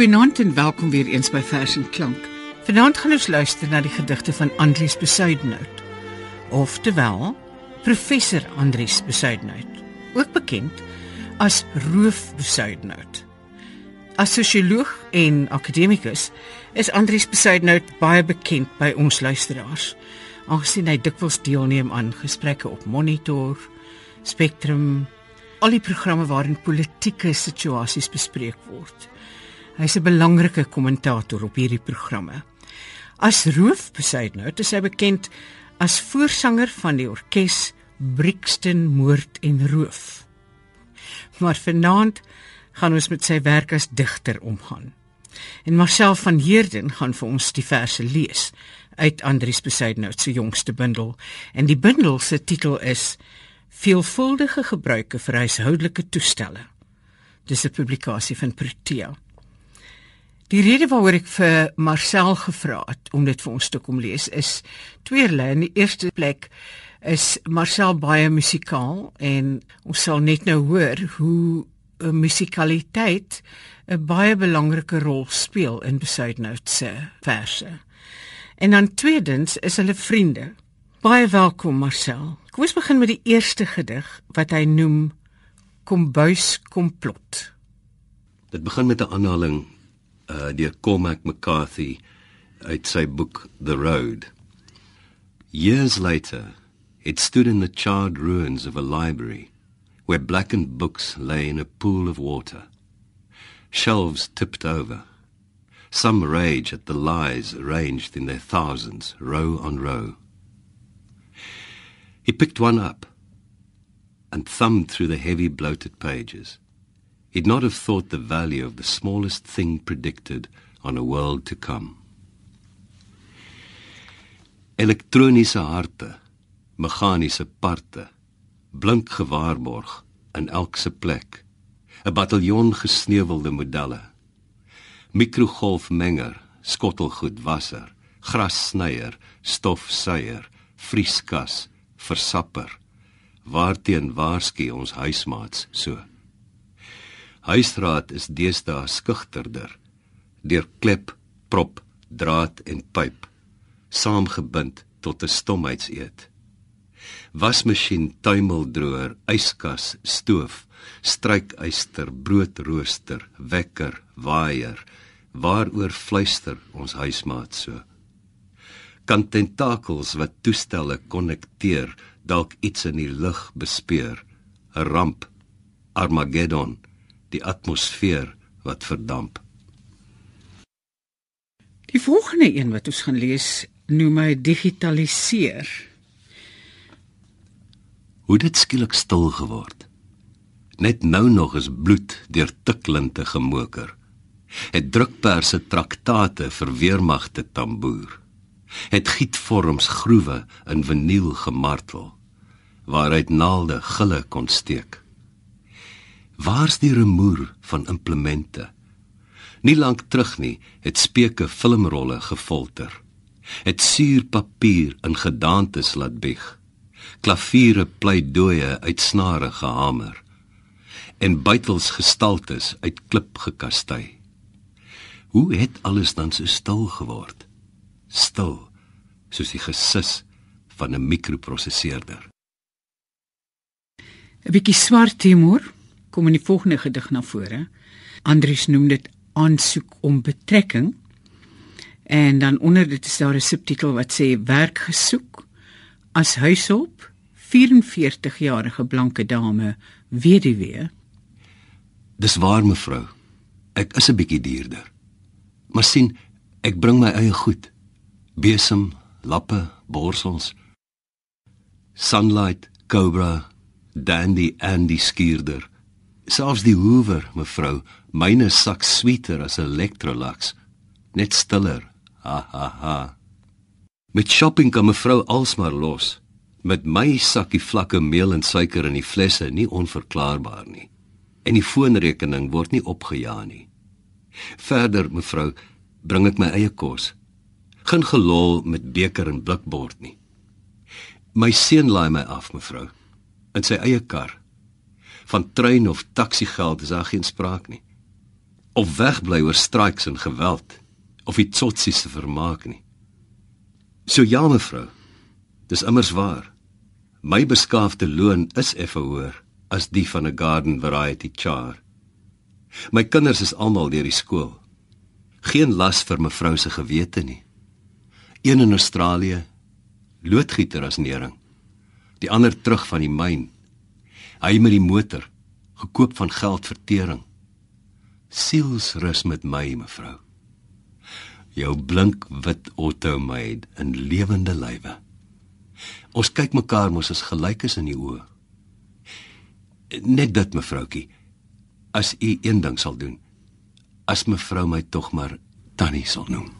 Goeienaand en welkom weer eens by Vers en Klank. Vanaand gaan ons luister na die gedigte van Andries Besuidenhout. Oftewel, professor Andries Besuidenhout, ook bekend as Roof Besuidenhout. As sosioloog en akademikus is Andries Besuidenhout baie bekend by ons luisteraars. Aangesien hy dikwels deelneem aan gesprekke op Monitor, Spectrum, al die programme waarin politieke situasies bespreek word. Hy's 'n belangrike kommentator op hierdie programme. As Roof Besuidnout is hy bekend as voorsanger van die orkes Brixton Moord en Roof. Maar vanaand gaan ons met sy werk as digter omgaan. En Marcel van Heerden gaan vir ons die verse lees uit Andries Besuidnout se jongste bundel en die bundel se titel is Veelvuldige gebruike vir huishoudelike toestelle. Dis 'n publikasie van Protea. Die rede waaroor ek vir Marcel gevra het om dit vir ons te kom lees is tweerlei. In die eerste plek is Marcel baie musikaal en ons sal net nou hoor hoe 'n musikaliteit 'n baie belangrike rol speel in Besuidnout se verse. En dan tweedens is hulle vriende. Baie welkom Marcel. Kom ons begin met die eerste gedig wat hy noem Kombuis komplot. Dit begin met 'n aanhaling uh, deur Cormac McCarthy uit sy boek The Road. Years later, it stood in the charred ruins of a library where blackened books lay in a pool of water. Shelves tipped over. Some rage at the lies arranged in their thousands, row on row. He picked one up and thumbed through the heavy bloated pages. He'd not have thought the value of the smallest thing predicted on a world to come. Elektroniese harte, meganiese parte, blink gewaarborg in elke plek, 'n bataljon gesneuvelde modelle. Mikrogolfmenger, skottelgoed wasser, grassnyer, stofsuier, vrieskas, versapper. Waarteen waarsku ons huismaats so? Huisraad is deesdae skugterder deur klep, prop, draad en pyp saamgebind tot 'n stomheidseet. Wasmasjien, tuimeldroër, yskas, stoof, strykyster, broodrooster, wekker, waaier, waaroor fluister ons huismaat so. Kan tentakels wat toestelle konnekteer dalk iets in die lug bespeur, 'n ramp, Armageddon die atmosfeer wat verdamp. Die volgende een wat ons gaan lees, noem hy digitaliseer. Hoe dit skielik stil geword. Net nou nog is bloed deur tiklinte gemoker. Het drukperse traktate vir weermagte tamboer. Het gietvorms groewe in vinyl gemartel waaruit naalde gille kon steek. Waar's die remoer van implemente? Nie lank terug nie, het speke filmrolle gefolter. Het suurpapier in gedaantes laat bieg. Klaviere pleidooie uit snare gehamer en buitels gestaltes uit klip gekastei. Hoe het alles dan so stil geword? Stil, soos die gesis van 'n mikroprosesseerder. 'n Bietjie swart humor kom in die volgende gedig na vore. Andries noem dit aansoek om betrekking. En dan onder dit is daar 'n subtitel wat sê werk gesoek as huishulp 44-jarige blanke dame weduwee. Dis waar mevrou. Ek is 'n bietjie duurder. Maar sien, ek bring my eie goed. Besem, lappe, borsels. Sunlight, Cobra, Dandy Andy skierder. Selfs die Hoover, mevrou, myne sak sweeter as 'n Electrolux, net stiller. Ha ha ha. Met shopping kan mevrou alsmaar los. Met my sakkie vlakke meel en suiker in die flesse nie onverklaarbaar nie. En die foonrekening word nie opgejaag nie. Verder, mevrou, bring ek my eie kos. Geen gelol met beker en blikbord nie. My seun laai my af, mevrou, in sy eie kar van trein of taxi geld is daar geen spraak nie. of wegbly oor strikes en geweld of die tsotsies se vermaak nie. So ja mevrou, dis immers waar. My beskaafde loon is effe hoër as die van 'n garden variety char. My kinders is almal deur die skool. Geen las vir mevrou se gewete nie. Een in Australië, loodgieter as nering. Die ander terug van die myn. Hy met die motor, gekoop van geld vir tering. Sielsrus met my mevrou. Jou blink wit auto maid in lewende lywe. Ons kyk mekaar mos as gelykes in die oë. Net dit mevroutjie. As u een ding sal doen, as mevrou my tog maar Tannie sal noem.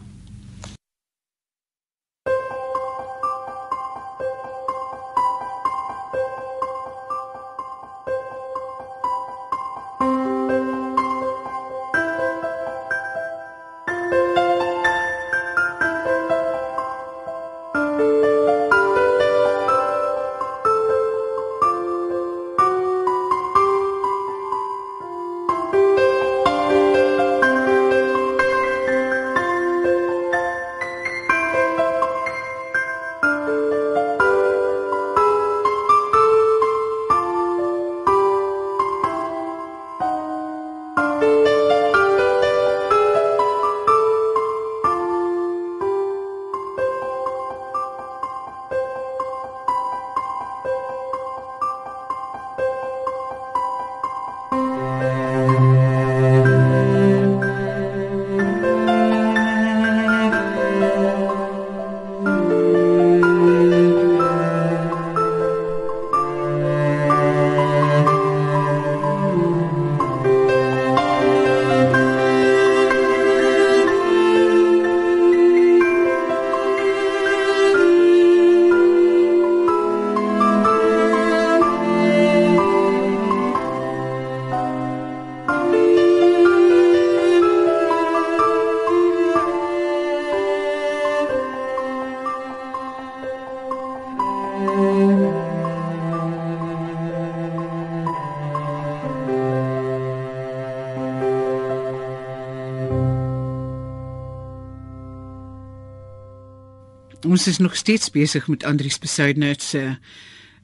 Ons is nog steeds besig met Andrius Besuidnout se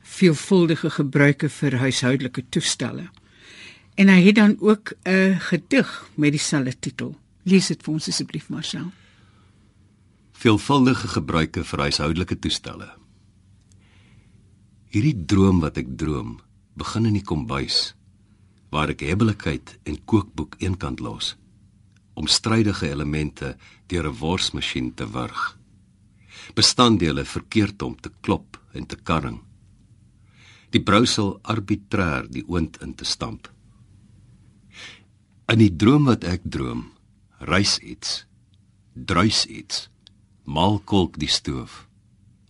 veelvuldige gebruike vir huishoudelike toestelle. En hy het dan ook 'n gedig met dieselfde titel. Lees dit vir ons asseblief, Marcel. Veelvuldige gebruike vir huishoudelike toestelle. Hierdie droom wat ek droom, begin in die kombuis waar ek hebbelikheid en kookboek eenkant los om strydige elemente deur 'n worsmasjien te wurg bestanddele verkeerd om te klop en te karring. Die brousel arbitrêr die oond in te stamp. In die droom wat ek droom, reis iets, druis iets, maal kolk die stoof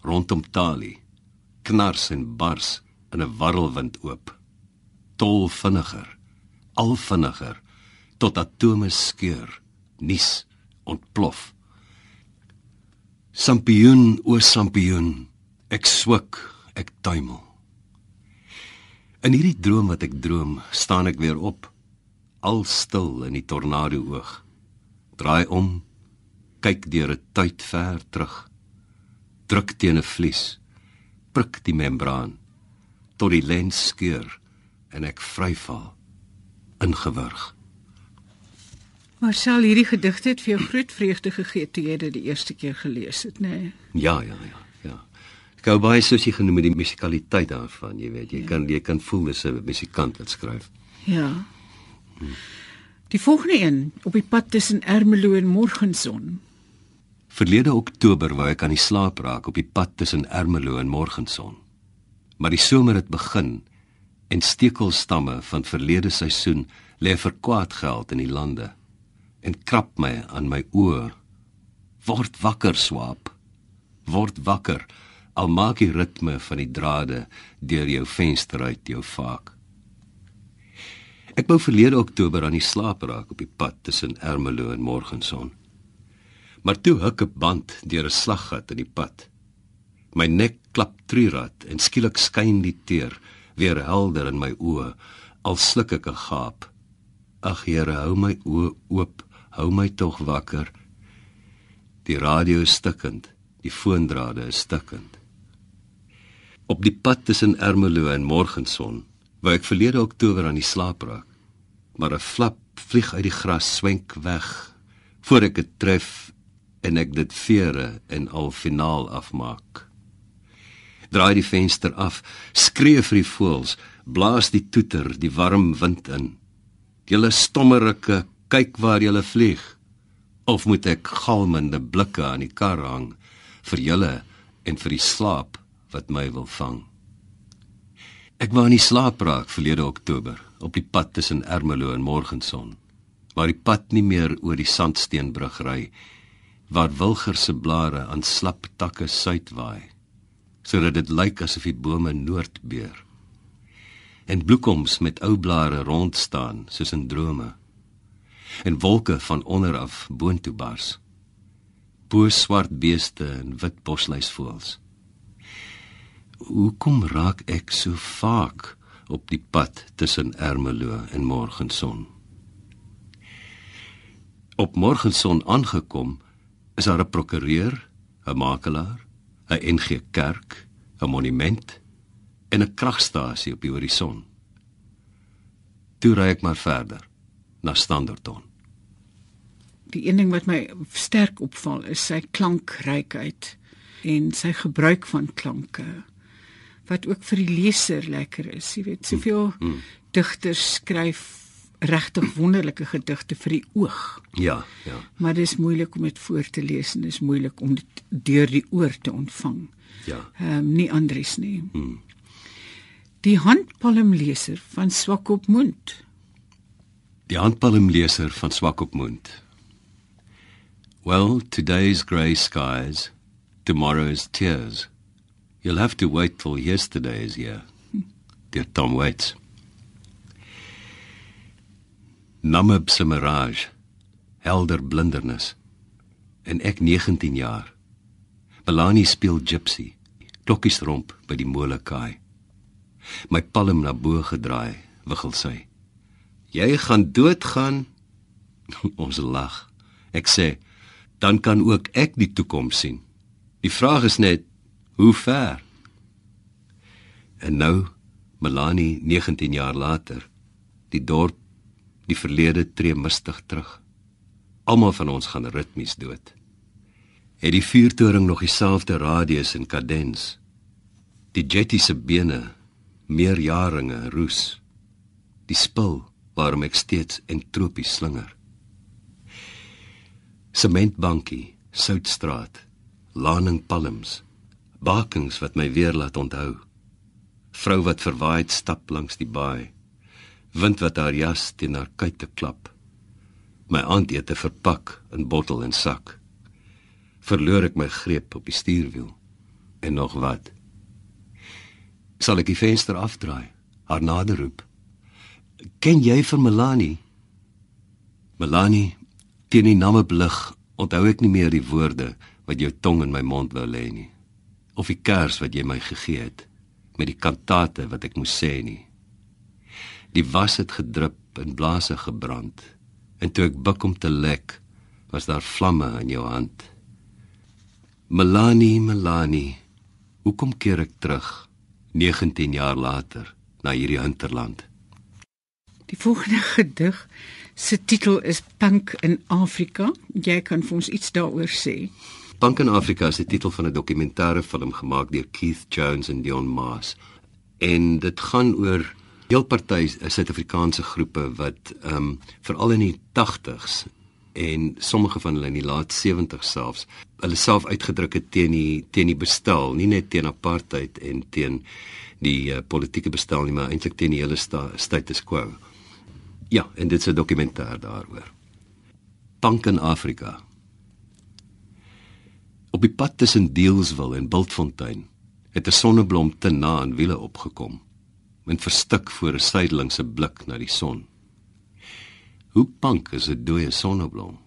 rondom talie, knars en bars in 'n warrelwind oop. Tol vinniger, al vinniger tot atome skeur, nuus ontplof. Sampioen o sampioen, ek swik, ek tuimel. In hierdie droom wat ek droom, staan ek weer op, al stil in die tornado oog. Draai om, kyk deur 'n tyd ver terug. Druk teen 'n vlies, prik die membraan tot die lens skeur en ek vryval ingewurg. Marcel, hierdie gedigte het vir jou groot vreugde gegee toe jy dit die eerste keer gelees het, nê? Nee? Ja, ja, ja, ja. Ek hou baie soos jy genoem die musikaliteit daarvan, jy weet, jy ja. kan jy kan voel dis 'n musikant wat skryf. Ja. Die volgende een op die pad tussen Ermelo en Morgenson. Verlede Oktober wou ek aan die slaap raak op die pad tussen Ermelo en Morgenson. Maar die somer het begin en stekelstamme van verlede seisoen lê vir kwaad geld in die lande en krap my aan my oor. Word wakker, swaap. Word wakker. Al maak die ritme van die drade deur jou venster uit jou vaak. Ek wou verlede Oktober aan die slaap raak op die pad tussen Ermelo en Morgenson. Maar toe huk 'n band deur 'n slaggat in die pad. My nek klap trierad en skielik skyn die teer weer helder in my oë al sluk ek 'n gaap. Ag Here, hou my oë oop, hou my tog wakker. Die radio is stikkend, die foondrade is stikkend. Op die pad tussen Ermelo en Morgenson, waar ek verlede Oktober aan die slaap raak, maar 'n flap vlieg uit die gras swenk weg voor ek dit tref en ek dit vere en al finaal afmaak. Draai die venster af, skree vir die voëls, blaas die toeter, die warm wind in. Julle stommerike, kyk waar julle vlieg. Of moet ek galmende blikke aan die kar hang vir julle en vir die slaap wat my wil vang? Ek wou in die slaap raak verlede Oktober op die pad tussen Ermelo en Morgenson, waar die pad nie meer oor die sandsteenbrug ry, waar wilger se blare aan slap takke suid waai, sodat dit lyk asof die bome noord beer. En bloekoms met ou blare rond staan soos in drome. En wolke van onder af boontoe bars. Bo swart beeste en wit bosluisvoëls. Hoekom raak ek so vaak op die pad tussen Ermelo en Morgenson? Op Morgenson aangekom, is daar 'n prokureur, 'n makelaar, 'n NG Kerk, 'n monument en 'n kragstasie op die horison. Toe ry ek maar verder na Standerton. Die een ding wat my sterk opval is sy klankrykheid en sy gebruik van klanke wat ook vir die leser lekker is. Jy weet, soveel mm, mm. digters skryf regtig wonderlike gedigte vir die oog. Ja, ja. Maar dit is moeilik om dit voor te lees en dit is moeilik om dit deur die oor te ontvang. Ja. Ehm um, nie Andries nie. Mm. Die handpalmleser van Swakopmund. Die handpalmleser van Swakopmund. Well, today's grey skies, tomorrow's tears. You'll have to wait till yesterday is here. Dear Tom Waits. Namib se mirage, helder blindernis. En ek 19 jaar. Belani speel gypsy, klokkies romp by die molekaai. My palm na bo gedraai, wiggel sy. Jy gaan doodgaan. Ons lag. Ek sê, dan kan ook ek die toekoms sien. Die vraag is net Hoe ver? En nou, Melanie 19 jaar later, die dorp, die verlede tree mistig terug. Almal van ons gaan ritmies dood. Het die vuurtoring nog dieselfde radius en kadens? Die jetty se bene, meer jaringe roes. Die spul waarom ek steeds entropies slinger. Sementbankie, Soutstraat, Laning Palms bakings wat my weer laat onthou. Vrou wat verwaaid stap langs die baai. Wind wat haar jas teen haar kuite klap. My aandete verpak in bottel en sak. Verloor ek my greep op die stuurwiel. En nog wat? Sal ek die venster afdraai, haar nader roep. Ken jy vir Melanie? Melanie, teen die name blig, onthou ek nie meer die woorde wat jou tong in my mond wou lê nie of die kers wat jy my gegee het met die kantate wat ek moes sê nie. Die was het gedrup en blaase gebrand en toe ek buk om te lek was daar vlamme in jou hand. Melanie, Melanie, hoekom keer ek terug 19 jaar later na hierdie hinterland? Die volgende gedig se titel is Pink in Afrika. Jy kan vir ons iets daaroor sê. Punk in Afrika is die titel van 'n dokumentêre film gemaak deur Keith Jones en Dion Maas. En dit gaan oor heel party Suid-Afrikaanse groepe wat ehm um, veral in die 80s en sommige van hulle in die laat 70s selfs hulle self uitgedruk het teen die teen die bestel, nie net teen apartheid en teen die uh, politieke bestel nie, maar eintlik teen die hele sta, status quo. Ja, en dit is 'n dokumentêr daaroor. Punk in Afrika. Op die pad tussen Deelswil en Bultfontein het 'n sonneblom te na aan wiele opgekom en verstik voor 'n suidelingse blik na die son. Hoe pank is 'n dooie sonneblom?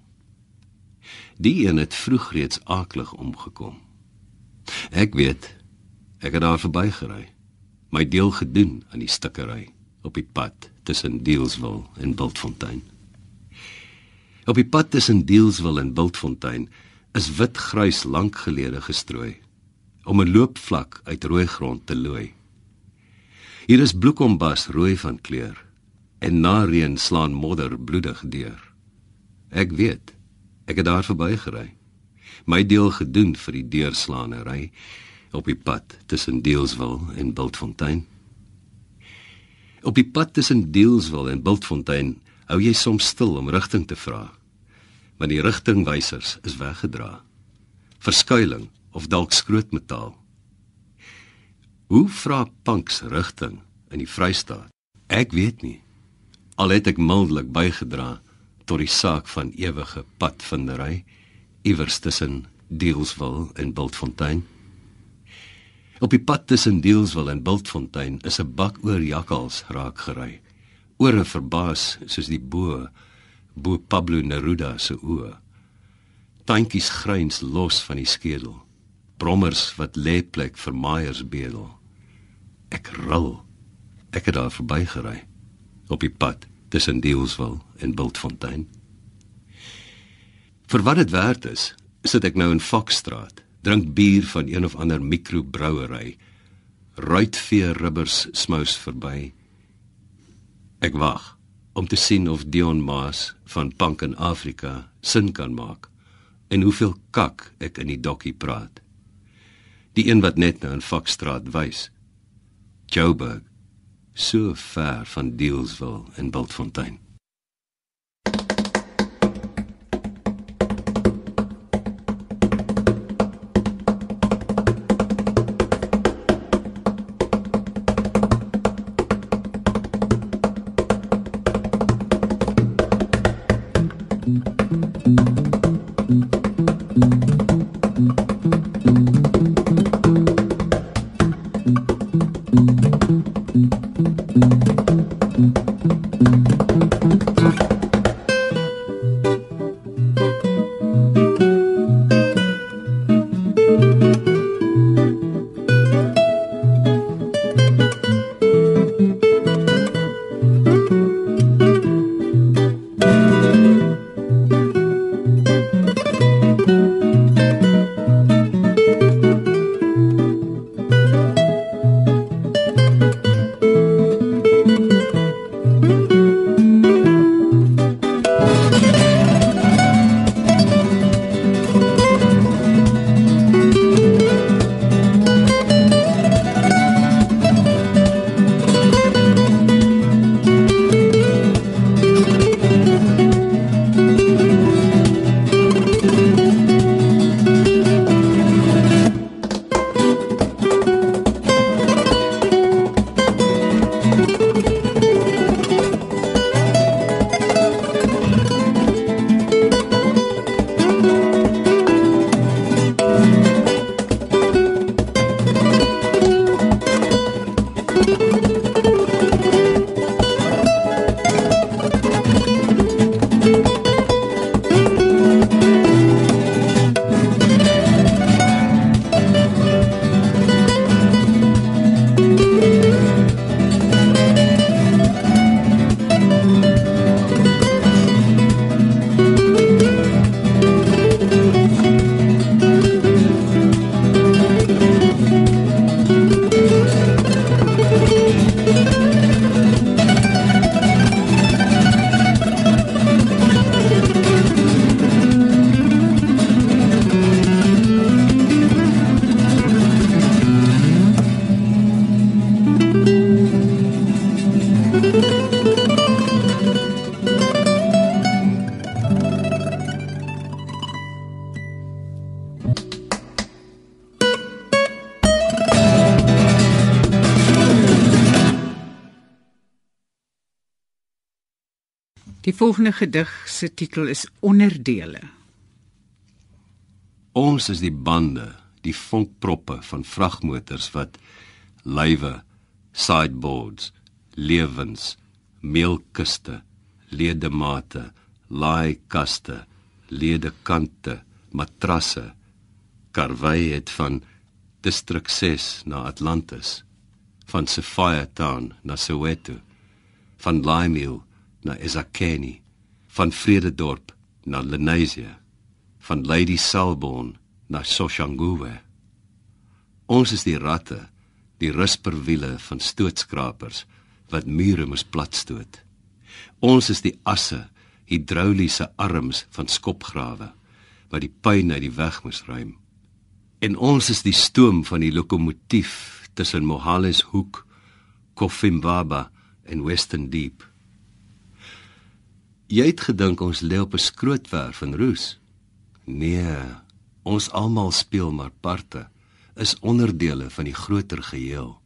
Die een het vroeg reeds aaklig omgekom. Ek weet, ek het daar verbygery, my deel gedoen aan die stikkery op die pad tussen Deelswil en Bultfontein. Op die pad tussen Deelswil en Bultfontein is wit gruis lank gelede gestrooi om 'n loopvlak uit rooi grond te looi. Hier is bloekombas rooi van kleur en na reën slaan modder bloedig deur. Ek weet, ek het daar verbygery. My deel gedoen vir die deurslaanery op die pad tussen Deelswil en Bultfontein. Op die pad tussen Deelswil en Bultfontein hou jy soms stil om rigting te vra. Want die rigtingwysers is weggedra. Verskuiling of dalk skrootmetaal. Hoe vra Punks rigting in die Vrystaat? Ek weet nie. Al het ek mildelik bygedra tot die saak van ewige padvindery iewers tussen Deelswil en Bultfontein. Op die pad tussen Deelswil en Bultfontein is 'n bak oor jakkals raak gery. Ore verbaas soos die bo bo Pablo Neruda se oë. Tandjies gryns los van die skedel. Brommers wat lê plek vir Meyers bedel. Ek ril. Ek het daar verbygery op die pad tussen Deelswil en Bultfontein. Vir wat dit werd is, sit ek nou in Foxstraat drink bier van een of ander mikrobrouery. Ruitvee ribbers smous verby. Ek wag om te sien of Dion Maas van Punk in Afrika sin kan maak en hoeveel kak ek in die dokkie praat. Die een wat net nou in Foxstraat wys. Joburg so ver van Deelsville en Bultfontein. Volgende gedig se titel is Onderdele. Ons is die bande, die vonkproppe van vragmotors wat lywe, sideboards, lewens, meelkiste, ledemate, laaikaste, ledekante, matrasse karwei het van distrik 6 na Atlantis, van Sophia Town na Soweto van Laimeel na eSakeni, van Vrededorp na Lenasia, van Lady Selborne na Soshanguve. Ons is die ratte, die rusperwiele van stootskrapers wat mure moes platstoot. Ons is die asse, hidroliese arms van skopgrawe wat die puin uit die weg moes ruim. En ons is die stoom van die lokomotief tussen Mohale's Hoek, Kofimbaba en Western Deep. Jy het gedink ons lê op 'n skrootwerf in Roos. Nee, ons almal speel maar parte, is onderdele van die groter geheel.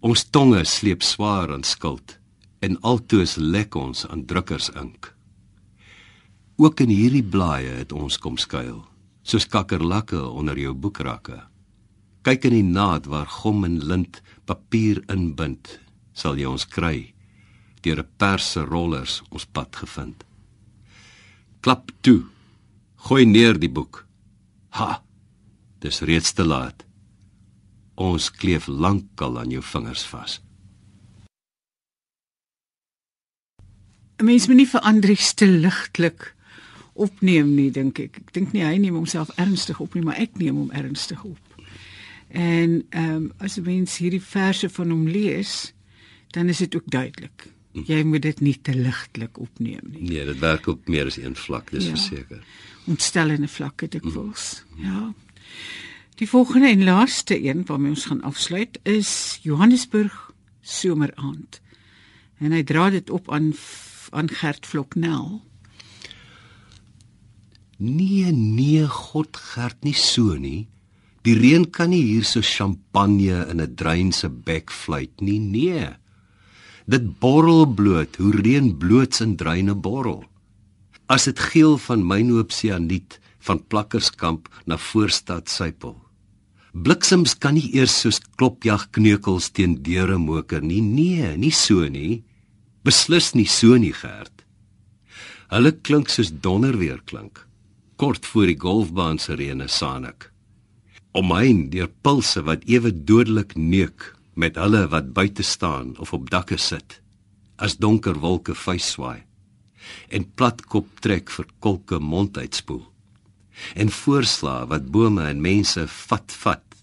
Ons tonge sleep swaar aan skuld en altoos lek ons aan drukkersink. Ook in hierdie blaaie het ons kom skuil, soos kakkerlakke onder jou boekrakke. Kyk in die naad waar gom en lint papier inbind, sal jy ons kry deur 'n perse rollers ons pad gevind. Klap toe. Gooi neer die boek. Ha. Dis reeds te laat. Ons kleef lankal aan jou vingers vas. 'n Mens moet nie vir Andrius te ligtelik opneem nie, dink ek. Ek dink nie hy neem homself ernstig op nie, maar ek neem hom ernstig op. En ehm um, as 'n mens hierdie verse van hom lees, dan is dit ook duidelik. Jy moet dit nie te ligtelik opneem nie. Nee, dit werk op meer as een vlak, dis ja. verseker. Ontstellende vlakke dikwels. Mm. Ja. Die volgende en laaste een waarmee ons gaan afsluit is Johannesburg someraand. En hy dra dit op aan aan Gert Vloknel. Nee, nee, God Gert nie so nie. Die reën kan nie hier so champagne in 'n drein se bek fluit nie. Nee. Dit borrel bloot, hoe reën bloots in dreine borrel. As dit geel van mynoopsianiet van plakkerskamp na voorstad sypel. Bliksems kan nie eers soos klopjag kneukels teen deure moker nie. Nee, nie so nie. Beslis nie so nie, Gert. Hulle klink soos donder weer klink kort voor die golfbaan se reëne saanik. Omheen deur pulse wat ewe dodelik neuk met hulle wat buite staan of op dakke sit as donker wolke vuisswaai en platkop trek vir kolke mond uitspoel en voorsla wat bome en mense vat vat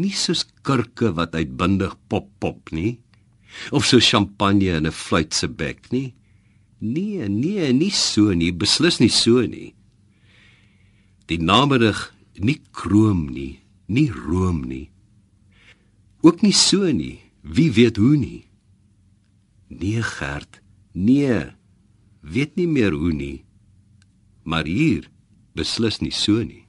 nie soos kurke wat uitbundig pop pop nie of so champagne in 'n fluit se bek nie nee nee nie so nie beslis nie so nie die namiddag nie kroom nie, nie room nie. Ook nie so nie, wie weet hoe nie. Nee Gert, nee. Weet nie meer hoe nie. Maar hier beslis nie so nie.